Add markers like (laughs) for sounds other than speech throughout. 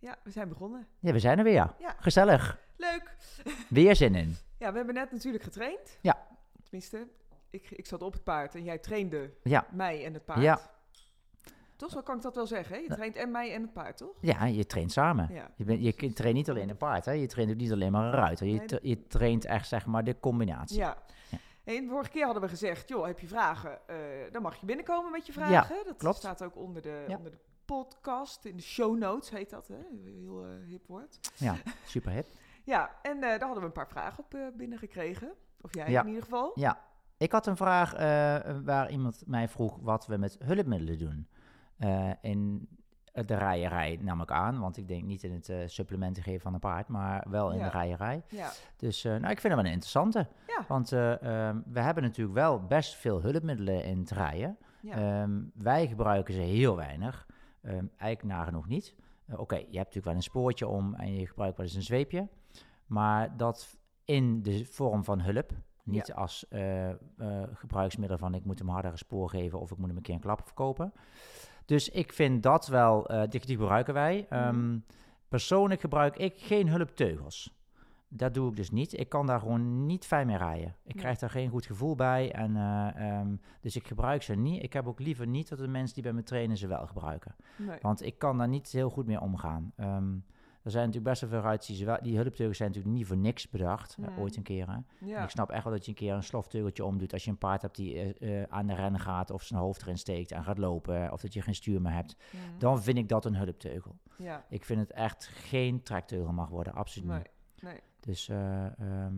Ja, we zijn begonnen. Ja, we zijn er weer. Ja. Gezellig. Leuk. Weer zin in. Ja, we hebben net natuurlijk getraind. Ja. Tenminste, ik, ik zat op het paard en jij trainde Ja. mij en het paard. Ja. Toch zo kan ik dat wel zeggen, hè? Je traint en mij en het paard, toch? Ja, je traint samen. Ja. Je, bent, je traint niet alleen een paard, hè? je traint ook niet alleen maar een ruiter. Je, tra- je traint echt zeg maar de combinatie. Ja. Ja. En de vorige keer hadden we gezegd, joh, heb je vragen? eh, dan mag je binnenkomen met je vragen. dat klopt. staat ook onder de, Ja. onder de podcast, in de show notes heet dat, hè? Heel eh, hip woord. Ja, (laughs) super hip. Ja, en eh, daar hadden we een paar vragen op eh, binnengekregen. Of jij Ja. in ieder geval. Ja, ik had een vraag waar iemand mij vroeg wat we met hulpmiddelen doen. In de rijerij nam ik aan, want ik denk niet in het supplementen geven van een paard, maar wel in Ja. de rijerij. Ja. Dus nou, ik vind het wel een interessante. Ja. Want eh, ehm, we hebben natuurlijk wel best veel hulpmiddelen in het rijden. Ja. Ehm, wij gebruiken ze heel weinig. Ehm eigenlijk nagenoeg niet. Eh, Oké, je hebt natuurlijk wel een spoortje om en je gebruikt wel eens een zweepje. Maar dat in de vorm van hulp. Niet Ja. als eh, eh, gebruiksmiddel van ik moet hem harder een spoor geven of ik moet hem een keer een klap verkopen. Dus ik vind dat wel, die, die gebruiken wij. Mhm. Ehm, persoonlijk gebruik ik geen hulpteugels. Dat doe ik dus niet. Ik kan daar gewoon niet fijn mee rijden. Ik Nee. krijg daar geen goed gevoel bij. En, eh, ehm, dus ik gebruik ze niet. Ik heb ook liever niet dat de mensen die bij me trainen ze wel gebruiken. Nee. Want ik kan daar niet heel goed mee omgaan. Ehm, er zijn natuurlijk best wel veel ruiters die, hulpteugels zijn natuurlijk niet voor niks bedacht. eh, ooit een keer. Hè. Ja. Ik snap echt wel dat je een keer een slofteugeltje omdoet als je een paard hebt die eh, aan de rennen gaat of zijn hoofd erin steekt en gaat lopen. Of dat je geen stuur meer hebt. Dan vind ik dat een hulpteugel. Ja. Ik vind het echt geen trekteugel mag worden, absoluut niet. Nee. Dus ehm,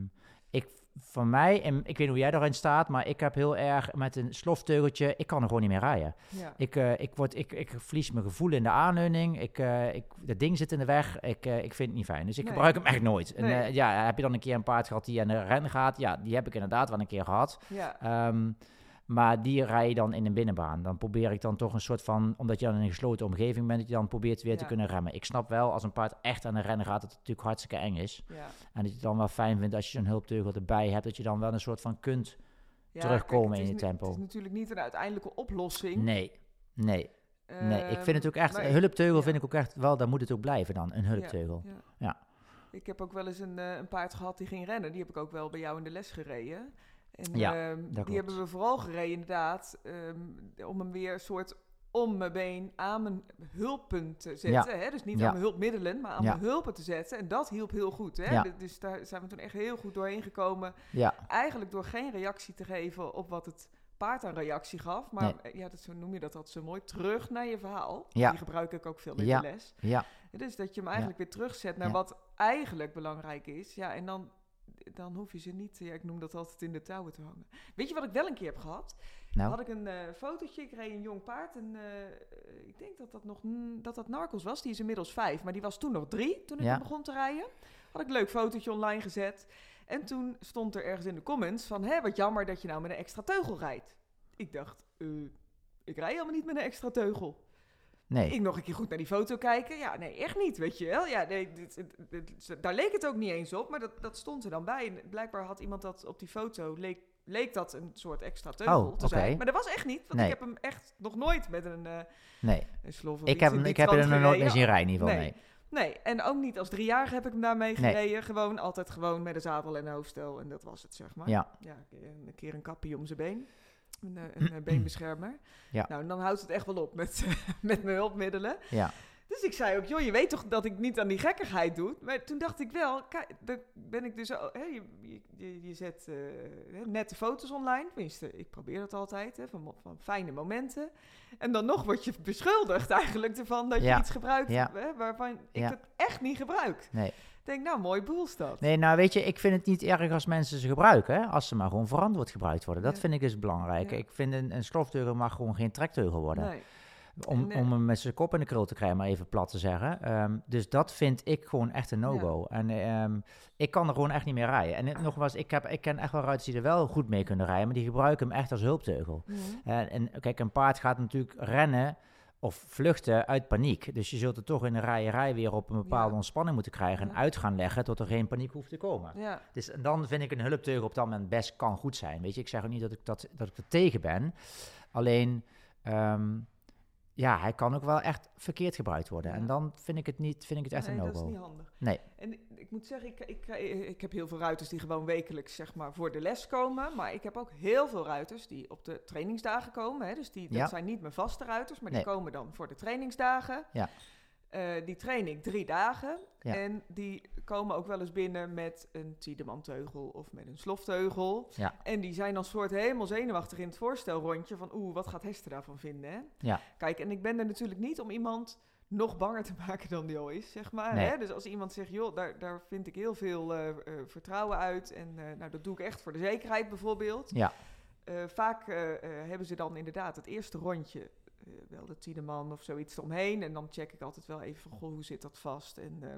ik, van mij, en ik weet niet hoe jij erin staat, maar ik heb heel erg met een slofteugeltje, ik kan er gewoon niet meer rijden. Ja. Ik, eh, ik, word, ik, ik verlies mijn gevoel in de aanleuning, ik, eh, ik, dat ding zit in de weg, ik, ik vind het niet fijn. Dus ik Nee. gebruik hem echt nooit. En, Nee. eh, ja, heb je dan een keer een paard gehad die aan de ren gaat? Ja, die heb ik inderdaad wel een keer gehad. Ja. Ehm, maar die rij je dan in een binnenbaan. Dan probeer ik dan toch een soort van, omdat je dan in een gesloten omgeving bent, dat je dan probeert weer te kunnen remmen. Ik snap wel, als een paard echt aan de rennen gaat, dat het natuurlijk hartstikke eng is. Ja. En dat je het dan wel fijn vindt als je zo'n hulpteugel erbij hebt, dat je dan wel een soort van kunt. Ja, Terugkomen kijk, in je tempo. Het is natuurlijk niet een uiteindelijke oplossing. Nee, nee, nee. Ik vind het ook echt, een hulpteugel ja. vind ik ook echt wel, daar moet het ook blijven dan, een hulpteugel. Ja. Ja. Ik heb ook wel eens een, eh, een paard gehad die ging rennen. Die heb ik ook wel bij jou in de les gereden. En Ja, ehm, die klopt. hebben we vooral gereden inderdaad ehm, om hem weer een soort om mijn been aan mijn hulpen te zetten. Hè? Dus niet Ja. aan mijn hulpmiddelen, maar aan Ja. mijn hulpen te zetten. En dat hielp heel goed. Hè? Ja. Dus daar zijn we toen echt heel goed doorheen gekomen. Ja, Eigenlijk door geen reactie te geven op wat het paard aan reactie gaf. Maar Nee. eh, ja, dat, zo noem je dat altijd zo mooi. Terug naar je verhaal. Ja. Die gebruik ik ook veel in Ja. de les. ja, Dus dat je hem eigenlijk weer terugzet naar Ja. wat eigenlijk belangrijk is. Ja, en dan, dan hoef je ze niet, ja, ik noem dat altijd in de touwen te hangen. Weet je wat ik wel een keer heb gehad? nou, Had ik een eh, fotootje, ik reed een jong paard. En eh, ik denk dat dat nog mm, dat dat Narcos was. Die is inmiddels vijf, maar die was toen nog drie toen ik Ja. hem begon te rijden. Had ik een leuk fotootje online gezet. En toen stond er ergens in de comments van... Hé, wat jammer dat je nou met een extra teugel rijdt. Ik dacht, eh, ik rij helemaal niet met een extra teugel. Nee. Ik nog een keer goed naar die foto kijken. Ja, nee, echt niet, weet je wel. Ja, nee, dit, dit- dit- daar leek het ook niet eens op, maar dat, dat stond er dan bij. En blijkbaar had iemand dat op die foto, leek, leek dat een soort extra teugel Oh, te zijn. Maar dat was echt niet, want Nee. ik heb hem echt nog nooit met een, eh nee. een slof of Ik heb, in hem, ik heb er trant nog nooit gereden. zien rijden in ieder geval, Nee. nee. En ook niet als driejarige heb ik hem daarmee Nee. gereden. Gewoon altijd gewoon met een zadel en een hoofdstel. En dat was het, zeg maar. Ja, Ja, een keer een kappie om zijn been. Een, eh, een, eh, (clears throat) beenbeschermer. Ja. Nou, en dan houdt het echt wel op met, (laughs) met mijn hulpmiddelen. ja, Dus ik zei ook, joh, je weet toch dat ik niet aan die gekkigheid doe? Maar toen dacht ik wel, kijk, dan ben ik dus, hè, je, je, je zet eh, nette foto's online. Tenminste, ik probeer dat altijd, hè, van, van fijne momenten. En dan nog word je beschuldigd (laughs) eigenlijk ervan dat je Ja. iets gebruikt Ja. hè, waarvan ik het echt niet gebruik. nee. Ik denk, nou, mooi boel is dat. Nee, nou weet je, ik vind het niet erg als mensen ze gebruiken, hè, als ze maar gewoon verantwoord gebruikt worden. Dat Ja. vind ik dus belangrijk. Ja. Ik vind een, een slofteugel mag gewoon geen trekteugel worden. Nee. Om, eh, om hem met zijn kop in de krul te krijgen, maar even plat te zeggen. Ehm, dus dat vind ik gewoon echt een no-go. En ehm, ik kan er gewoon echt niet meer rijden. En het- nogmaals, ik, heb, ik ken echt wel ruiters die er wel goed mee kunnen rijden, maar die gebruiken hem echt als hulpteugel. Mhm. En, en kijk, een paard gaat natuurlijk rennen of vluchten uit paniek. Dus je zult er toch in de rijerij weer op een bepaalde Ja. ontspanning moeten krijgen en uit gaan leggen tot er geen paniek hoeft te komen. Ja, Dus dan vind ik een hulpteugel op dat moment best kan goed zijn. Weet je, ik zeg ook niet dat ik, dat, dat ik er tegen ben. Alleen, ehm, ja, hij kan ook wel echt verkeerd gebruikt worden. Ja. En dan vind ik het, niet, vind ik het echt nee, een dat is no-go. niet handig. Nee. En ik moet zeggen, ik, ik, ik heb heel veel ruiters die gewoon wekelijks zeg maar, voor de les komen. Maar ik heb ook heel veel ruiters die op de trainingsdagen komen. Hè. Dus die, dat Ja. zijn niet mijn vaste ruiters, maar Nee. die komen dan voor de trainingsdagen. Ja. Eh, die train ik drie dagen. Ja. En die komen ook wel eens binnen met een Tiedemann-teugel of met een slofteugel. Ja. En die zijn dan soort helemaal zenuwachtig in het voorstelrondje van... oeh, wat gaat Hester daarvan vinden, hè? Ja. Kijk, en ik ben er natuurlijk niet om iemand nog banger te (laughs) maken dan die al is, zeg maar. Nee. Hè? Dus als iemand zegt, joh, daar, daar vind ik heel veel eh, eh, vertrouwen uit... en nou, dat doe ik echt voor de zekerheid bijvoorbeeld... Ja. Vaak hebben ze dan inderdaad het eerste rondje... wel de Tiedeman of zoiets eromheen. En dan check ik altijd wel even van, goh, hoe zit dat vast? En eh,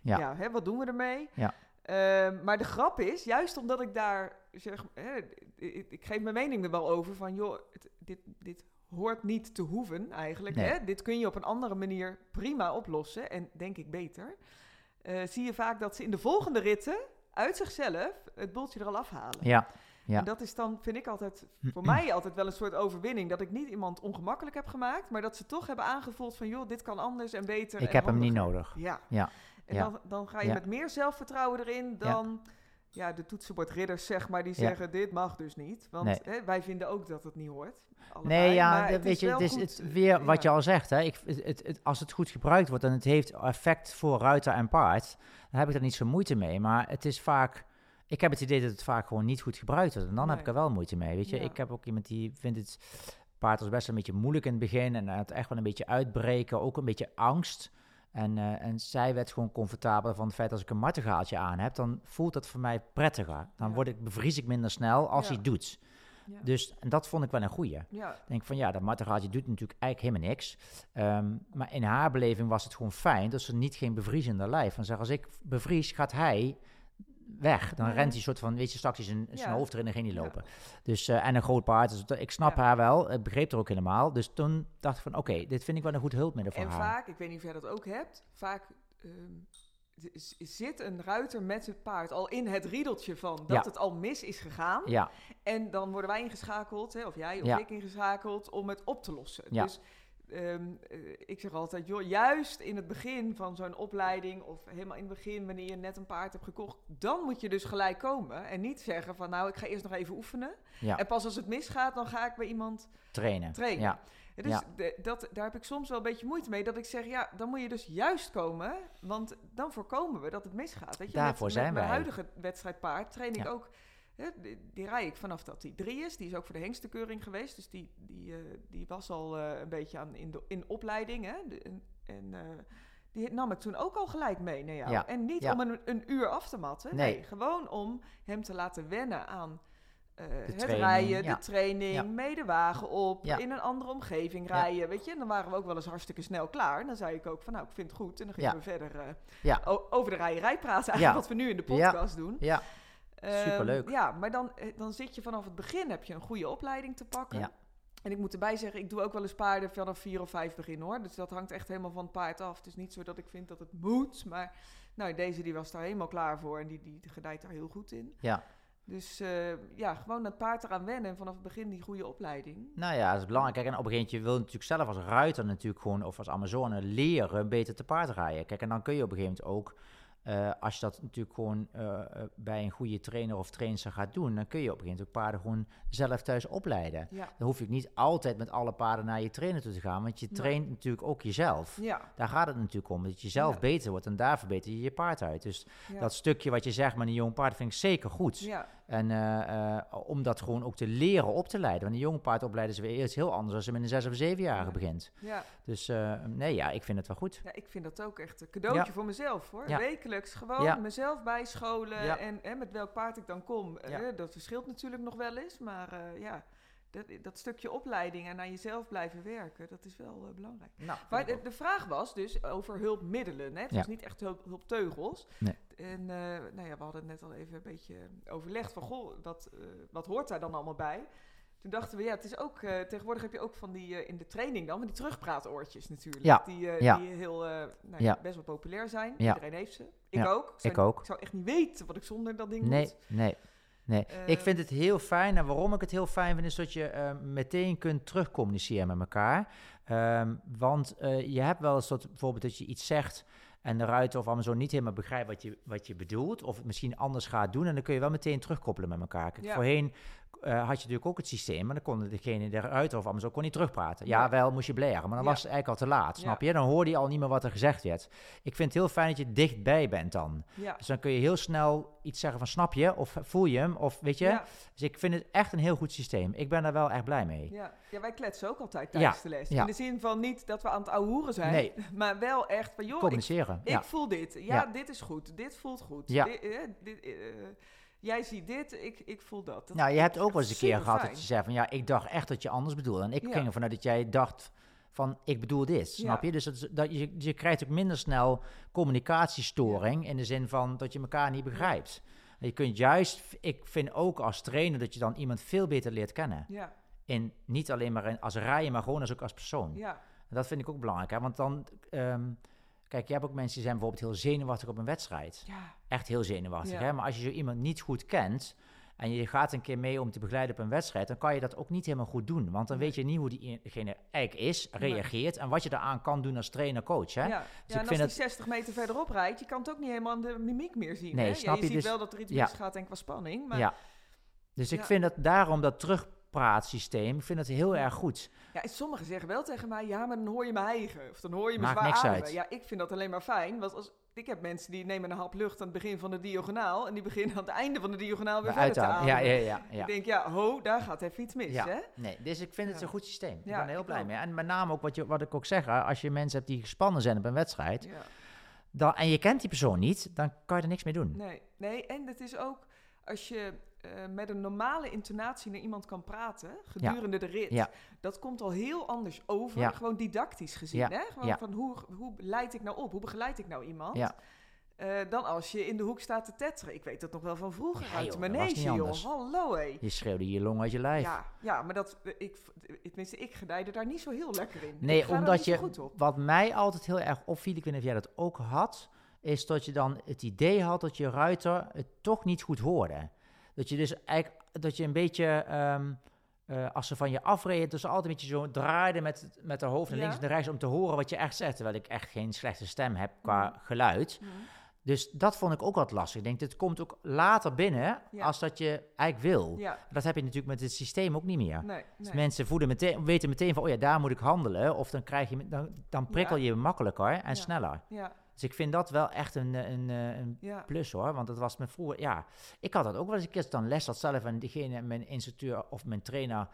Ja. ja, hè, wat doen we ermee? Ja. Ehm, maar de grap is, juist omdat ik daar zeg, hè, ik, ik geef mijn mening er wel over van, joh, het- dit, dit hoort niet te hoeven eigenlijk. Nee. Hè? Dit kun je op een andere manier prima oplossen en denk ik beter. Eh, zie je vaak dat ze in de volgende ritten uit zichzelf het boeltje er al afhalen. Ja. Ja. En dat is dan, vind ik altijd, voor mij altijd wel een soort overwinning. Dat ik niet iemand ongemakkelijk heb gemaakt, maar dat ze toch hebben aangevoeld van, joh, dit kan anders en beter. Ik en heb hem niet nodig. Ja. Ja. En Ja. Dan, dan ga je Ja. met meer zelfvertrouwen erin dan ja. de toetsenbordridders, zeg maar, die zeggen, dit mag dus niet. Want Nee. hè, wij vinden ook dat het niet hoort. Allebei, Nee, ja, dat- weet je, het is het, weer wat je al zegt. Hè? Ik, het, het, het- als het goed gebruikt wordt en het heeft effect voor ruiter en paard, dan heb ik er niet zo moeite mee. Maar het is vaak, ik heb het idee dat het vaak gewoon niet goed gebruikt wordt. En dan heb ik er wel moeite mee. Weet je, Ja. ik heb ook iemand die vindt het paard als best een beetje moeilijk in het begin en het echt wel een beetje uitbreken, ook een beetje angst. En, eh, en zij werd gewoon comfortabel van het feit als ik een martengaaltje aan heb, dan voelt dat voor mij prettiger. Dan Ja. word ik, bevries ik minder snel als Ja. hij doet. Ja. Dus en dat vond ik wel een goeie. Ja, denk van ja, dat martengaaltje doet natuurlijk eigenlijk helemaal niks. Ehm, maar in haar beleving was het gewoon fijn dat ze niet geen bevriezende lijf. Van zeg, als ik bevries, gaat hij weg. Dan rent hij soort van, weet je, straks is zijn, zijn Ja. hoofd erin en ging hij Ja. lopen. Dus, eh, en een groot paard. Dus ik snap Ja. haar wel, ik begreep er ook helemaal. Dus toen dacht ik van oké, dit vind ik wel een goed hulpmiddel voor en haar. vaak, ik weet niet of jij dat ook hebt, vaak ehm, zit een ruiter met het paard al in het riedeltje van dat het al mis is gegaan. Ja, En dan worden wij ingeschakeld, hè, of jij of ik ingeschakeld, om het op te lossen. Ja. Dus ehm, eh, ik zeg altijd, joh, juist in het begin van zo'n opleiding, of helemaal in het begin, wanneer je net een paard hebt gekocht, dan moet je dus gelijk komen. En niet zeggen van, nou, ik ga eerst nog even oefenen. ja. En pas als het misgaat, dan ga ik bij iemand trainen. trainen. Ja, Ja, dus Ja. de- dat, daar heb ik soms wel een beetje moeite mee. Dat ik zeg, ja, dan moet je dus juist komen. Want dan voorkomen we dat het misgaat. Weet je, Daarvoor met, zijn met mijn wij. huidige wedstrijdpaard train ik ook... Hè, die, die rij ik vanaf dat hij drie is. Die is ook voor de hengstekeuring geweest. Dus die, die, eh, die was al eh, een beetje aan, in, de, in opleiding. Hè? De- en en eh, die nam ik toen ook al gelijk mee naar jou. Ja. En niet Ja. om een, een uur af te matten. Nee. Nee. gewoon om hem te laten wennen aan... het training, rijden, ja. de training, Ja. mee de wagen op, in een andere omgeving rijden, weet je. En dan waren we ook wel eens hartstikke snel klaar. En dan zei ik ook van, nou, ik vind het goed. En dan gingen we verder over de rijerij praten, eigenlijk wat we nu in de podcast doen. ja, Superleuk. ja, maar dan, eh, dan zit je vanaf het begin, heb je een goede opleiding te pakken. Ja. En ik moet erbij zeggen, ik doe ook wel eens paarden vanaf vier of vijf beginnen hoor. Dus dat hangt echt helemaal van het paard af. Het is niet zo dat ik vind dat het moet, maar nou, deze die was daar helemaal klaar voor en die, die gedijt daar heel goed in. ja. Dus eh, ja, gewoon het paard eraan wennen en vanaf het begin die goede opleiding. Nou ja, dat is belangrijk. Kijk, en op een gegeven moment, je wil natuurlijk zelf als ruiter natuurlijk gewoon, of als Amazone, leren beter te paard rijden. Kijk, en dan kun je op een gegeven moment ook, eh, als je dat natuurlijk gewoon eh, eh, bij een goede trainer of trainster gaat doen, dan kun je op een gegeven moment ook paarden gewoon zelf thuis opleiden. Ja, Dan hoef je niet altijd met alle paarden naar je trainer toe te gaan, want je Nee. traint natuurlijk ook jezelf. ja, Daar gaat het natuurlijk om, dat je zelf Ja. beter wordt en daar verbeter je je paard uit. Dus dat stukje wat je zegt met een jong paard vind ik zeker goed. En eh, eh, om dat gewoon ook te leren op te leiden. Want een jong paard opleiden is weer iets heel anders als je met een zes of zevenjarige Ja. begint. ja. Dus eh, nee, ja, ik vind het wel goed. Ja, ik vind dat ook echt een cadeautje voor mezelf hoor. Wekelijks gewoon mezelf bijscholen. En, en met welk paard ik dan kom. dat verschilt natuurlijk nog wel eens. Maar ja, dat, dat stukje opleiding en aan jezelf blijven werken, dat is wel belangrijk. Nou, Maar de, de vraag was dus over hulpmiddelen. Hè? Het Ja. was niet echt hulp, hulpteugels. Nee. En eh, nou ja, we hadden net al even een beetje overlegd van, goh, wat, eh, wat hoort daar dan allemaal bij? Toen dachten we, ja, het is ook, eh, tegenwoordig heb je ook van die, in de training dan, van die terugpraatoortjes natuurlijk. Ja, Die, ja. die heel, nou, ja, best wel populair zijn. Iedereen heeft ze. Ik ook. zou, ik ook. Ik zou echt niet weten wat ik zonder dat ding Nee, moet. nee, nee. Ik vind het heel fijn. En waarom ik het heel fijn vind, is dat je eh, meteen kunt terugcommuniceren met elkaar. Ehm, want je hebt wel eens dat bijvoorbeeld dat je iets zegt en de ruiter of Amazon niet helemaal begrijpt wat je, wat je bedoelt, of het misschien anders gaat doen, en dan kun je wel meteen terugkoppelen met elkaar. Kijk, Ja. Voorheen had je natuurlijk ook het systeem, maar dan kon degene de ruiter of Amazon kon niet terugpraten. Ja, wel moest je blaren, maar dan was het eigenlijk al te laat, snap je? Dan hoorde je al niet meer wat er gezegd werd. Ik vind het heel fijn dat je dichtbij bent dan. Ja. Dus dan kun je heel snel iets zeggen van snap je, of voel je hem, of weet je. Ja, Dus ik vind het echt een heel goed systeem. Ik ben daar wel echt blij mee. ja. ja, wij kletsen ook altijd tijdens de les. ja. In de zin van niet dat we aan het ouwehoeren zijn, Nee. (laughs) maar wel echt van, joh, ik, Communiceren. ik ja. voel dit. Ja, dit is goed. Dit voelt goed. Ja. Dit, eh, dit, eh, jij ziet dit, ik, ik voel dat. Dat Nou, je hebt ook wel eens een keer gehad fijn. dat je zei van ja, ik dacht echt dat je anders bedoelde. En ik Ja. ging ervan uit dat jij dacht van ik bedoel dit, snap Ja. je? Dus dat, je, je krijgt ook minder snel communicatiestoring in de zin van dat je elkaar niet begrijpt. En je kunt juist, ik vind ook als trainer dat je dan iemand veel beter leert kennen. Ja, In, niet alleen maar in, als rijden, maar gewoon als ook als persoon. ja, En dat vind ik ook belangrijk, hè? want dan, ehm, kijk, je hebt ook mensen die zijn bijvoorbeeld heel zenuwachtig op een wedstrijd ja, echt heel zenuwachtig. Ja. Hè? Maar als je zo iemand niet goed kent en je gaat een keer mee om te begeleiden op een wedstrijd, dan kan je dat ook niet helemaal goed doen. Want dan Nee. weet je niet hoe diegene eigenlijk is, reageert en wat je daaraan kan doen als trainer, coach. Hè? ja. Dus ja en als die 60 meter verderop rijdt, je kan het ook niet helemaal de mimiek meer zien. Nee, hè? snap ja, je? je ziet Dus- wel dat er iets ja. misgaat en qua spanning. Maar Ja. Dus ik vind dat daarom dat terugpraatsysteem, ik vind dat heel erg goed. Ja, en sommigen zeggen wel tegen mij, ja, maar dan hoor je me hijgen. Of dan hoor je me Maakt zwaar niks ademen. uit. Ja, ik vind dat alleen maar fijn. Want als, ik heb mensen die nemen een hap lucht aan het begin van de diagonaal. En die beginnen aan het einde van de diagonaal weer verder te ademen. Ja, ja, ja. ja. Ik denk, ja, ho, daar gaat even iets mis, Ja. hè? Nee, dus ik vind het een goed systeem. Ik ben er heel ik blij ook. mee. En met name ook wat, je, wat ik ook zeg, als je mensen hebt die gespannen zijn op een wedstrijd, Ja. dan, en je kent die persoon niet, dan kan je er niks mee doen. Nee, nee, en het is ook als je eh, met een normale intonatie naar iemand kan praten gedurende de rit. Ja. Dat komt al heel anders over, Ja. gewoon didactisch gezien. Hè? Gewoon van hoe, hoe leid ik nou op? Hoe begeleid ik nou iemand? Eh, dan als je in de hoek staat te tetteren. Ik weet dat nog wel van vroeger Ja, uit de manege, joh. Hallo, hé. Je schreeuwde je long uit je lijf. Ja, ja, maar dat, eh, ik, tenminste, ik gedijde daar niet zo heel lekker in. Nee, omdat je, goed op. wat mij altijd heel erg opviel, ik weet niet of jij dat ook had, is dat je dan het idee had dat je ruiter het toch niet goed hoorde. Dat je dus eigenlijk, dat je een beetje, ehm, eh, als ze van je afreden, dus altijd een beetje zo draaide met, met de hoofd naar Ja. links en naar rechts om te horen wat je echt zegt. Terwijl ik echt geen slechte stem heb qua Mhm. geluid. Mhm. Dus dat vond ik ook wat lastig. Ik denk, dit komt ook later binnen Ja. als dat je eigenlijk wil. Ja, Dat heb je natuurlijk met het systeem ook niet meer. nee, Dus mensen voelen meteen, weten meteen van, oh ja, daar moet ik handelen. Of dan, krijg je, dan, dan prikkel je makkelijker en sneller. Ja, Dus ik vind dat wel echt een, eh, een, eh, een ja. plus hoor. Want dat was me vroeger, ja. Ik had dat ook wel eens een keer als ik dan les had zelf. En diegene, mijn instructeur of mijn trainer,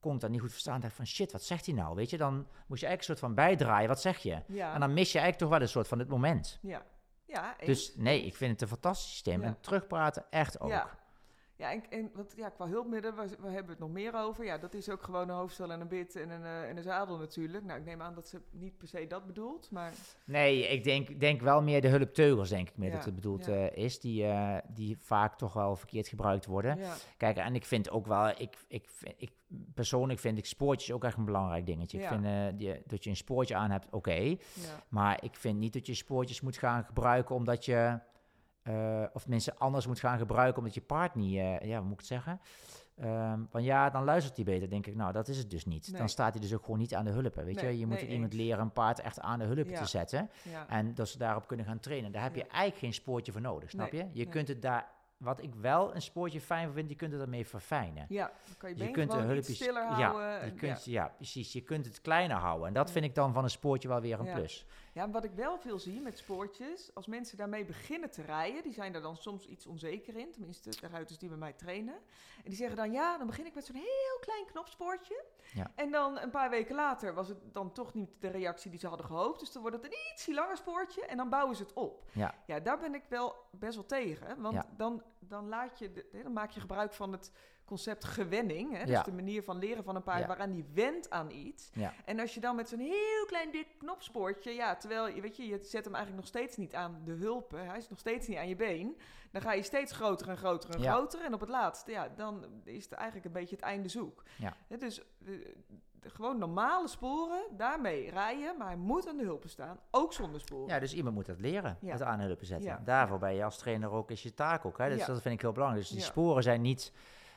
kon dat niet goed verstaan. dacht van, shit, wat zegt hij nou? Weet je, dan moest je eigenlijk een soort van bijdraaien. Wat zeg je? ja. En dan mis je eigenlijk toch wel een soort van het moment. Ja, ja eens. Dus nee, ik vind het een fantastisch systeem. Ja. En terugpraten echt ook. Ja. Ja, en, en want ja, qua hulpmiddelen, waar, waar hebben we het nog meer over? Ja, dat is ook gewoon een hoofdstel en een bit en een, eh, en een zadel natuurlijk. Nou, ik neem aan dat ze niet per se dat bedoelt, maar Nee, ik denk, denk wel meer de hulpteugels, denk ik meer Ja, dat het bedoeld ja. eh, is, die, eh, die vaak toch wel verkeerd gebruikt worden. ja, Kijk, en ik vind ook wel, ik, ik, ik, persoonlijk vind ik spoortjes ook echt een belangrijk dingetje. Ik vind eh, die, dat je een spoortje aan hebt, oké. maar ik vind niet dat je spoortjes moet gaan gebruiken omdat je, eh, of mensen anders moet gaan gebruiken omdat je paard niet, eh, ja, hoe moet ik het zeggen? Ehm want ja, dan luistert hij beter, denk ik. Nou, dat is het dus niet. Nee. Dan staat hij dus ook gewoon niet aan de hulpen, weet Nee, je. Je moet nee, iemand leren een paard echt aan de hulp Ja. te zetten. ja. En dat ze daarop kunnen gaan trainen. Daar heb je eigenlijk geen spoortje voor nodig, snap je? Je kunt het daar, wat ik wel een spoortje fijn vind, je kunt het ermee verfijnen. Ja, dan kan je, Je kunt iets hulpjes, stiller ja, houden. je kunt, ja. precies. Je kunt het kleiner houden. En dat Ja. vind ik dan van een spoortje wel weer een plus. Ja, wat ik wel veel zie met spoortjes, als mensen daarmee beginnen te rijden, die zijn er dan soms iets onzeker in, tenminste de ruiters die bij mij trainen. En die zeggen dan, ja, dan begin ik met zo'n heel klein knopspoortje. Ja. En dan een paar weken later was het dan toch niet de reactie die ze hadden gehoopt. Dus dan wordt het een ietsie langer spoortje en dan bouwen ze het op. Ja. Ja, daar ben ik wel best wel tegen. Want Ja. dan, dan, laat je de, dan maak je gebruik van het concept gewenning. Hè? Dus Ja. de manier van leren van een paard Ja. waaraan die wendt aan iets. Ja. En als je dan met zo'n heel klein dik knopspoortje, ja, terwijl je weet je, je zet hem eigenlijk nog steeds niet aan de hulpen, hij is nog steeds niet aan je been, dan ga je steeds groter en groter en groter. En op het laatste, ja, dan is het eigenlijk een beetje het einde zoek. Hè, dus eh, gewoon normale sporen, daarmee rijden, maar hij moet aan de hulpen staan, ook zonder sporen. Ja, dus iemand moet dat leren, Ja. het aan de hulpen zetten. Daarvoor ben je als trainer ook, is je taak ook. Hè? Dus dat vind ik heel belangrijk. Dus die sporen zijn niet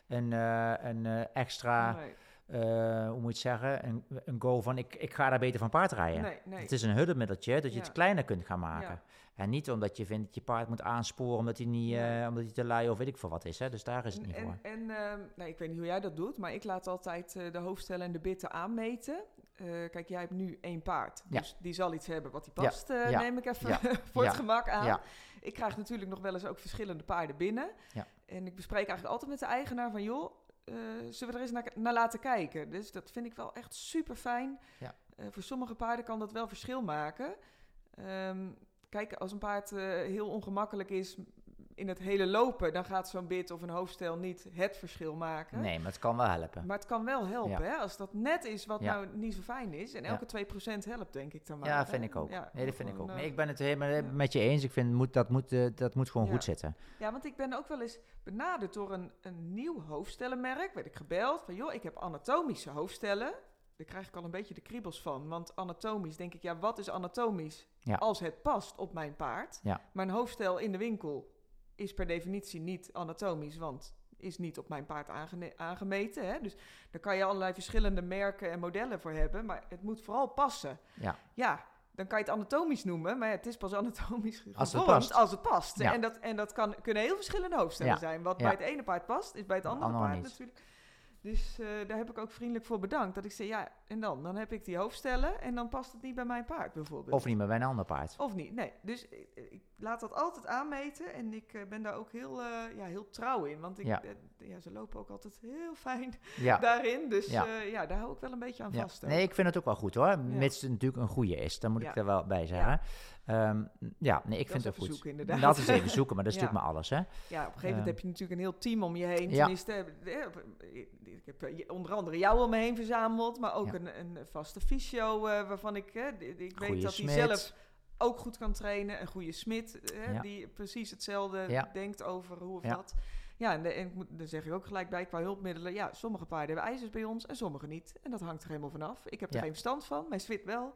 een, eh, een eh, extra Nee. eh, hoe moet je het zeggen, een, een goal van ik, ik ga daar beter van paard rijden. Nee, nee. Het is een hulpmiddeltje dat je Ja. het kleiner kunt gaan maken. Ja. En niet omdat je vindt dat je paard moet aansporen omdat hij, niet, omdat hij te lui of weet ik veel wat is. Hè? Dus daar is het niet en, voor. en ehm, nee, ik weet niet hoe jij dat doet, maar ik laat altijd de hoofdstellen en de bitten aanmeten. Kijk, jij hebt nu één paard, Ja. dus die zal iets hebben wat die past, neem ik even (laughs) voor het gemak aan. Ik krijg natuurlijk nog wel eens ook verschillende paarden binnen. Ja. En ik bespreek eigenlijk altijd met de eigenaar van, joh, eh, zullen we er eens naar, naar laten kijken? Dus dat vind ik wel echt super fijn. Ja. voor sommige paarden kan dat wel verschil maken. Ehm, kijk, als een paard eh, heel ongemakkelijk is in het hele lopen, dan gaat zo'n bit of een hoofdstel niet het verschil maken. nee, maar het kan wel helpen. Maar het kan wel helpen, Ja. hè? Als dat net is wat Ja. nou niet zo fijn is. En Ja. elke 2% helpt, denk ik dan maar. Ja, vind ik ook. Ja, nee, dat vind ik ook. eh, Nee, ik ben het helemaal ja. met je eens. Ik vind moet, dat, moet, eh, dat moet gewoon Ja. goed zitten. Ja, want ik ben ook wel eens benaderd door een, een nieuw hoofdstellenmerk. Werd ik gebeld van, joh, ik heb anatomische hoofdstellen. Daar krijg ik al een beetje de kriebels van. Want anatomisch denk ik, ja, wat is anatomisch? Ja. Als het past op mijn paard. Ja. Mijn hoofdstel in de winkel is per definitie niet anatomisch, want is niet op mijn paard aangemeten. Hè? Dus daar kan je allerlei verschillende merken en modellen voor hebben. Maar het moet vooral passen. Ja. Ja, dan kan je het anatomisch noemen, maar het is pas anatomisch Als het past. als het past. Ja. En dat, en dat kan, kunnen heel verschillende hoofdstellen Ja. zijn. Wat bij het ene paard past, is bij het andere paard niet. natuurlijk. Dus eh, daar heb ik ook vriendelijk voor bedankt. Dat ik zei, ja, en dan? Dan heb ik die hoofdstellen en dan past het niet bij mijn paard bijvoorbeeld. Of niet meer bij een ander paard. Of niet, nee. Dus ik, ik laat dat altijd aanmeten en ik eh, ben daar ook heel, eh, ja, heel trouw in. Want ik, Ja. eh, ja, ze lopen ook altijd heel fijn Ja. (laughs) daarin. Dus Ja. daar hou ik wel een beetje aan Ja. vast. ook. Nee, ik vind het ook wel goed hoor. Mits het natuurlijk een goede is. Dan moet ik er wel bij zeggen. Ehm, ja, nee, ik Dat vind is het even goed. zoeken, inderdaad. Dat is even zoeken, maar (laughs) dat is Ja. natuurlijk maar alles hè. Ja, op een gegeven moment Ehm. heb je natuurlijk een heel team om je heen. Tenminste, eh, ik heb eh, onder andere jou om me heen verzameld, maar ook Ja. een, een vaste fysio eh, waarvan ik, ik weet dat hij zelf ook goed kan trainen. Een goede smid, die precies hetzelfde denkt over hoe of wat. Ja, en, de- en ik moet, daar zeg ik ook gelijk bij qua hulpmiddelen. Ja, sommige paarden hebben ijzers bij ons en sommige niet. En dat hangt er helemaal vanaf. Ik heb er geen verstand van, mijn zwit wel.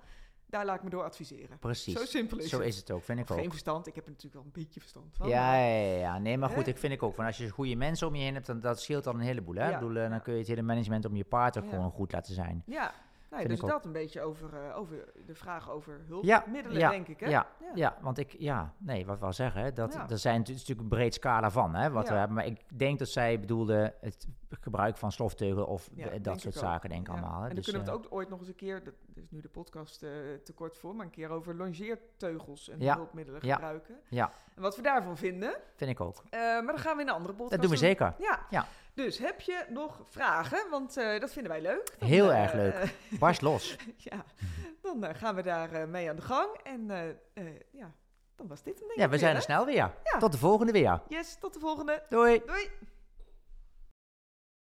Daar laat ik me door adviseren. Precies. Zo simpel is Zo het. is het ook, vind ik Of geen verstand, ik heb er natuurlijk wel een beetje verstand van. Ja, ja, ja, ja. nee, maar goed, ik vind ik ook van als je goede mensen om je heen hebt, dan dat scheelt al een heleboel. Hè? Ja, Ik bedoel, eh, dan kun je het hele management om je paard ook gewoon goed laten zijn. Ja, nou, Vind dus dat een beetje over, eh, over de vraag over hulpmiddelen, ja, denk ik. Hè? Ja, ja, want ik, ja, nee, wat wil zeggen, hè, dat, er zijn het is natuurlijk een breed scala van, hè, wat we hebben. Maar ik denk dat zij bedoelde het gebruik van slofteugel of eh, dat soort zaken, denk ik allemaal. Hè. En dan Dus, kunnen we eh, het ook ooit nog eens een keer, dat is nu de podcast eh, te kort voor, maar een keer over longeerteugels en hulpmiddelen gebruiken. ja. En wat we daarvan vinden. vind ik ook. Eh, maar dan gaan we in een andere podcast Dat doen we zeker. Ja. Dus heb je nog vragen? Want eh, dat vinden wij leuk. Dan, Heel eh, erg leuk. eh, (laughs) Barst los. ja, dan gaan we daar mee aan de gang. En ja, dan was dit een ding. Ja, we zijn er snel weer. Ja. Tot de volgende weer. Yes, tot de volgende. Doei. Doei.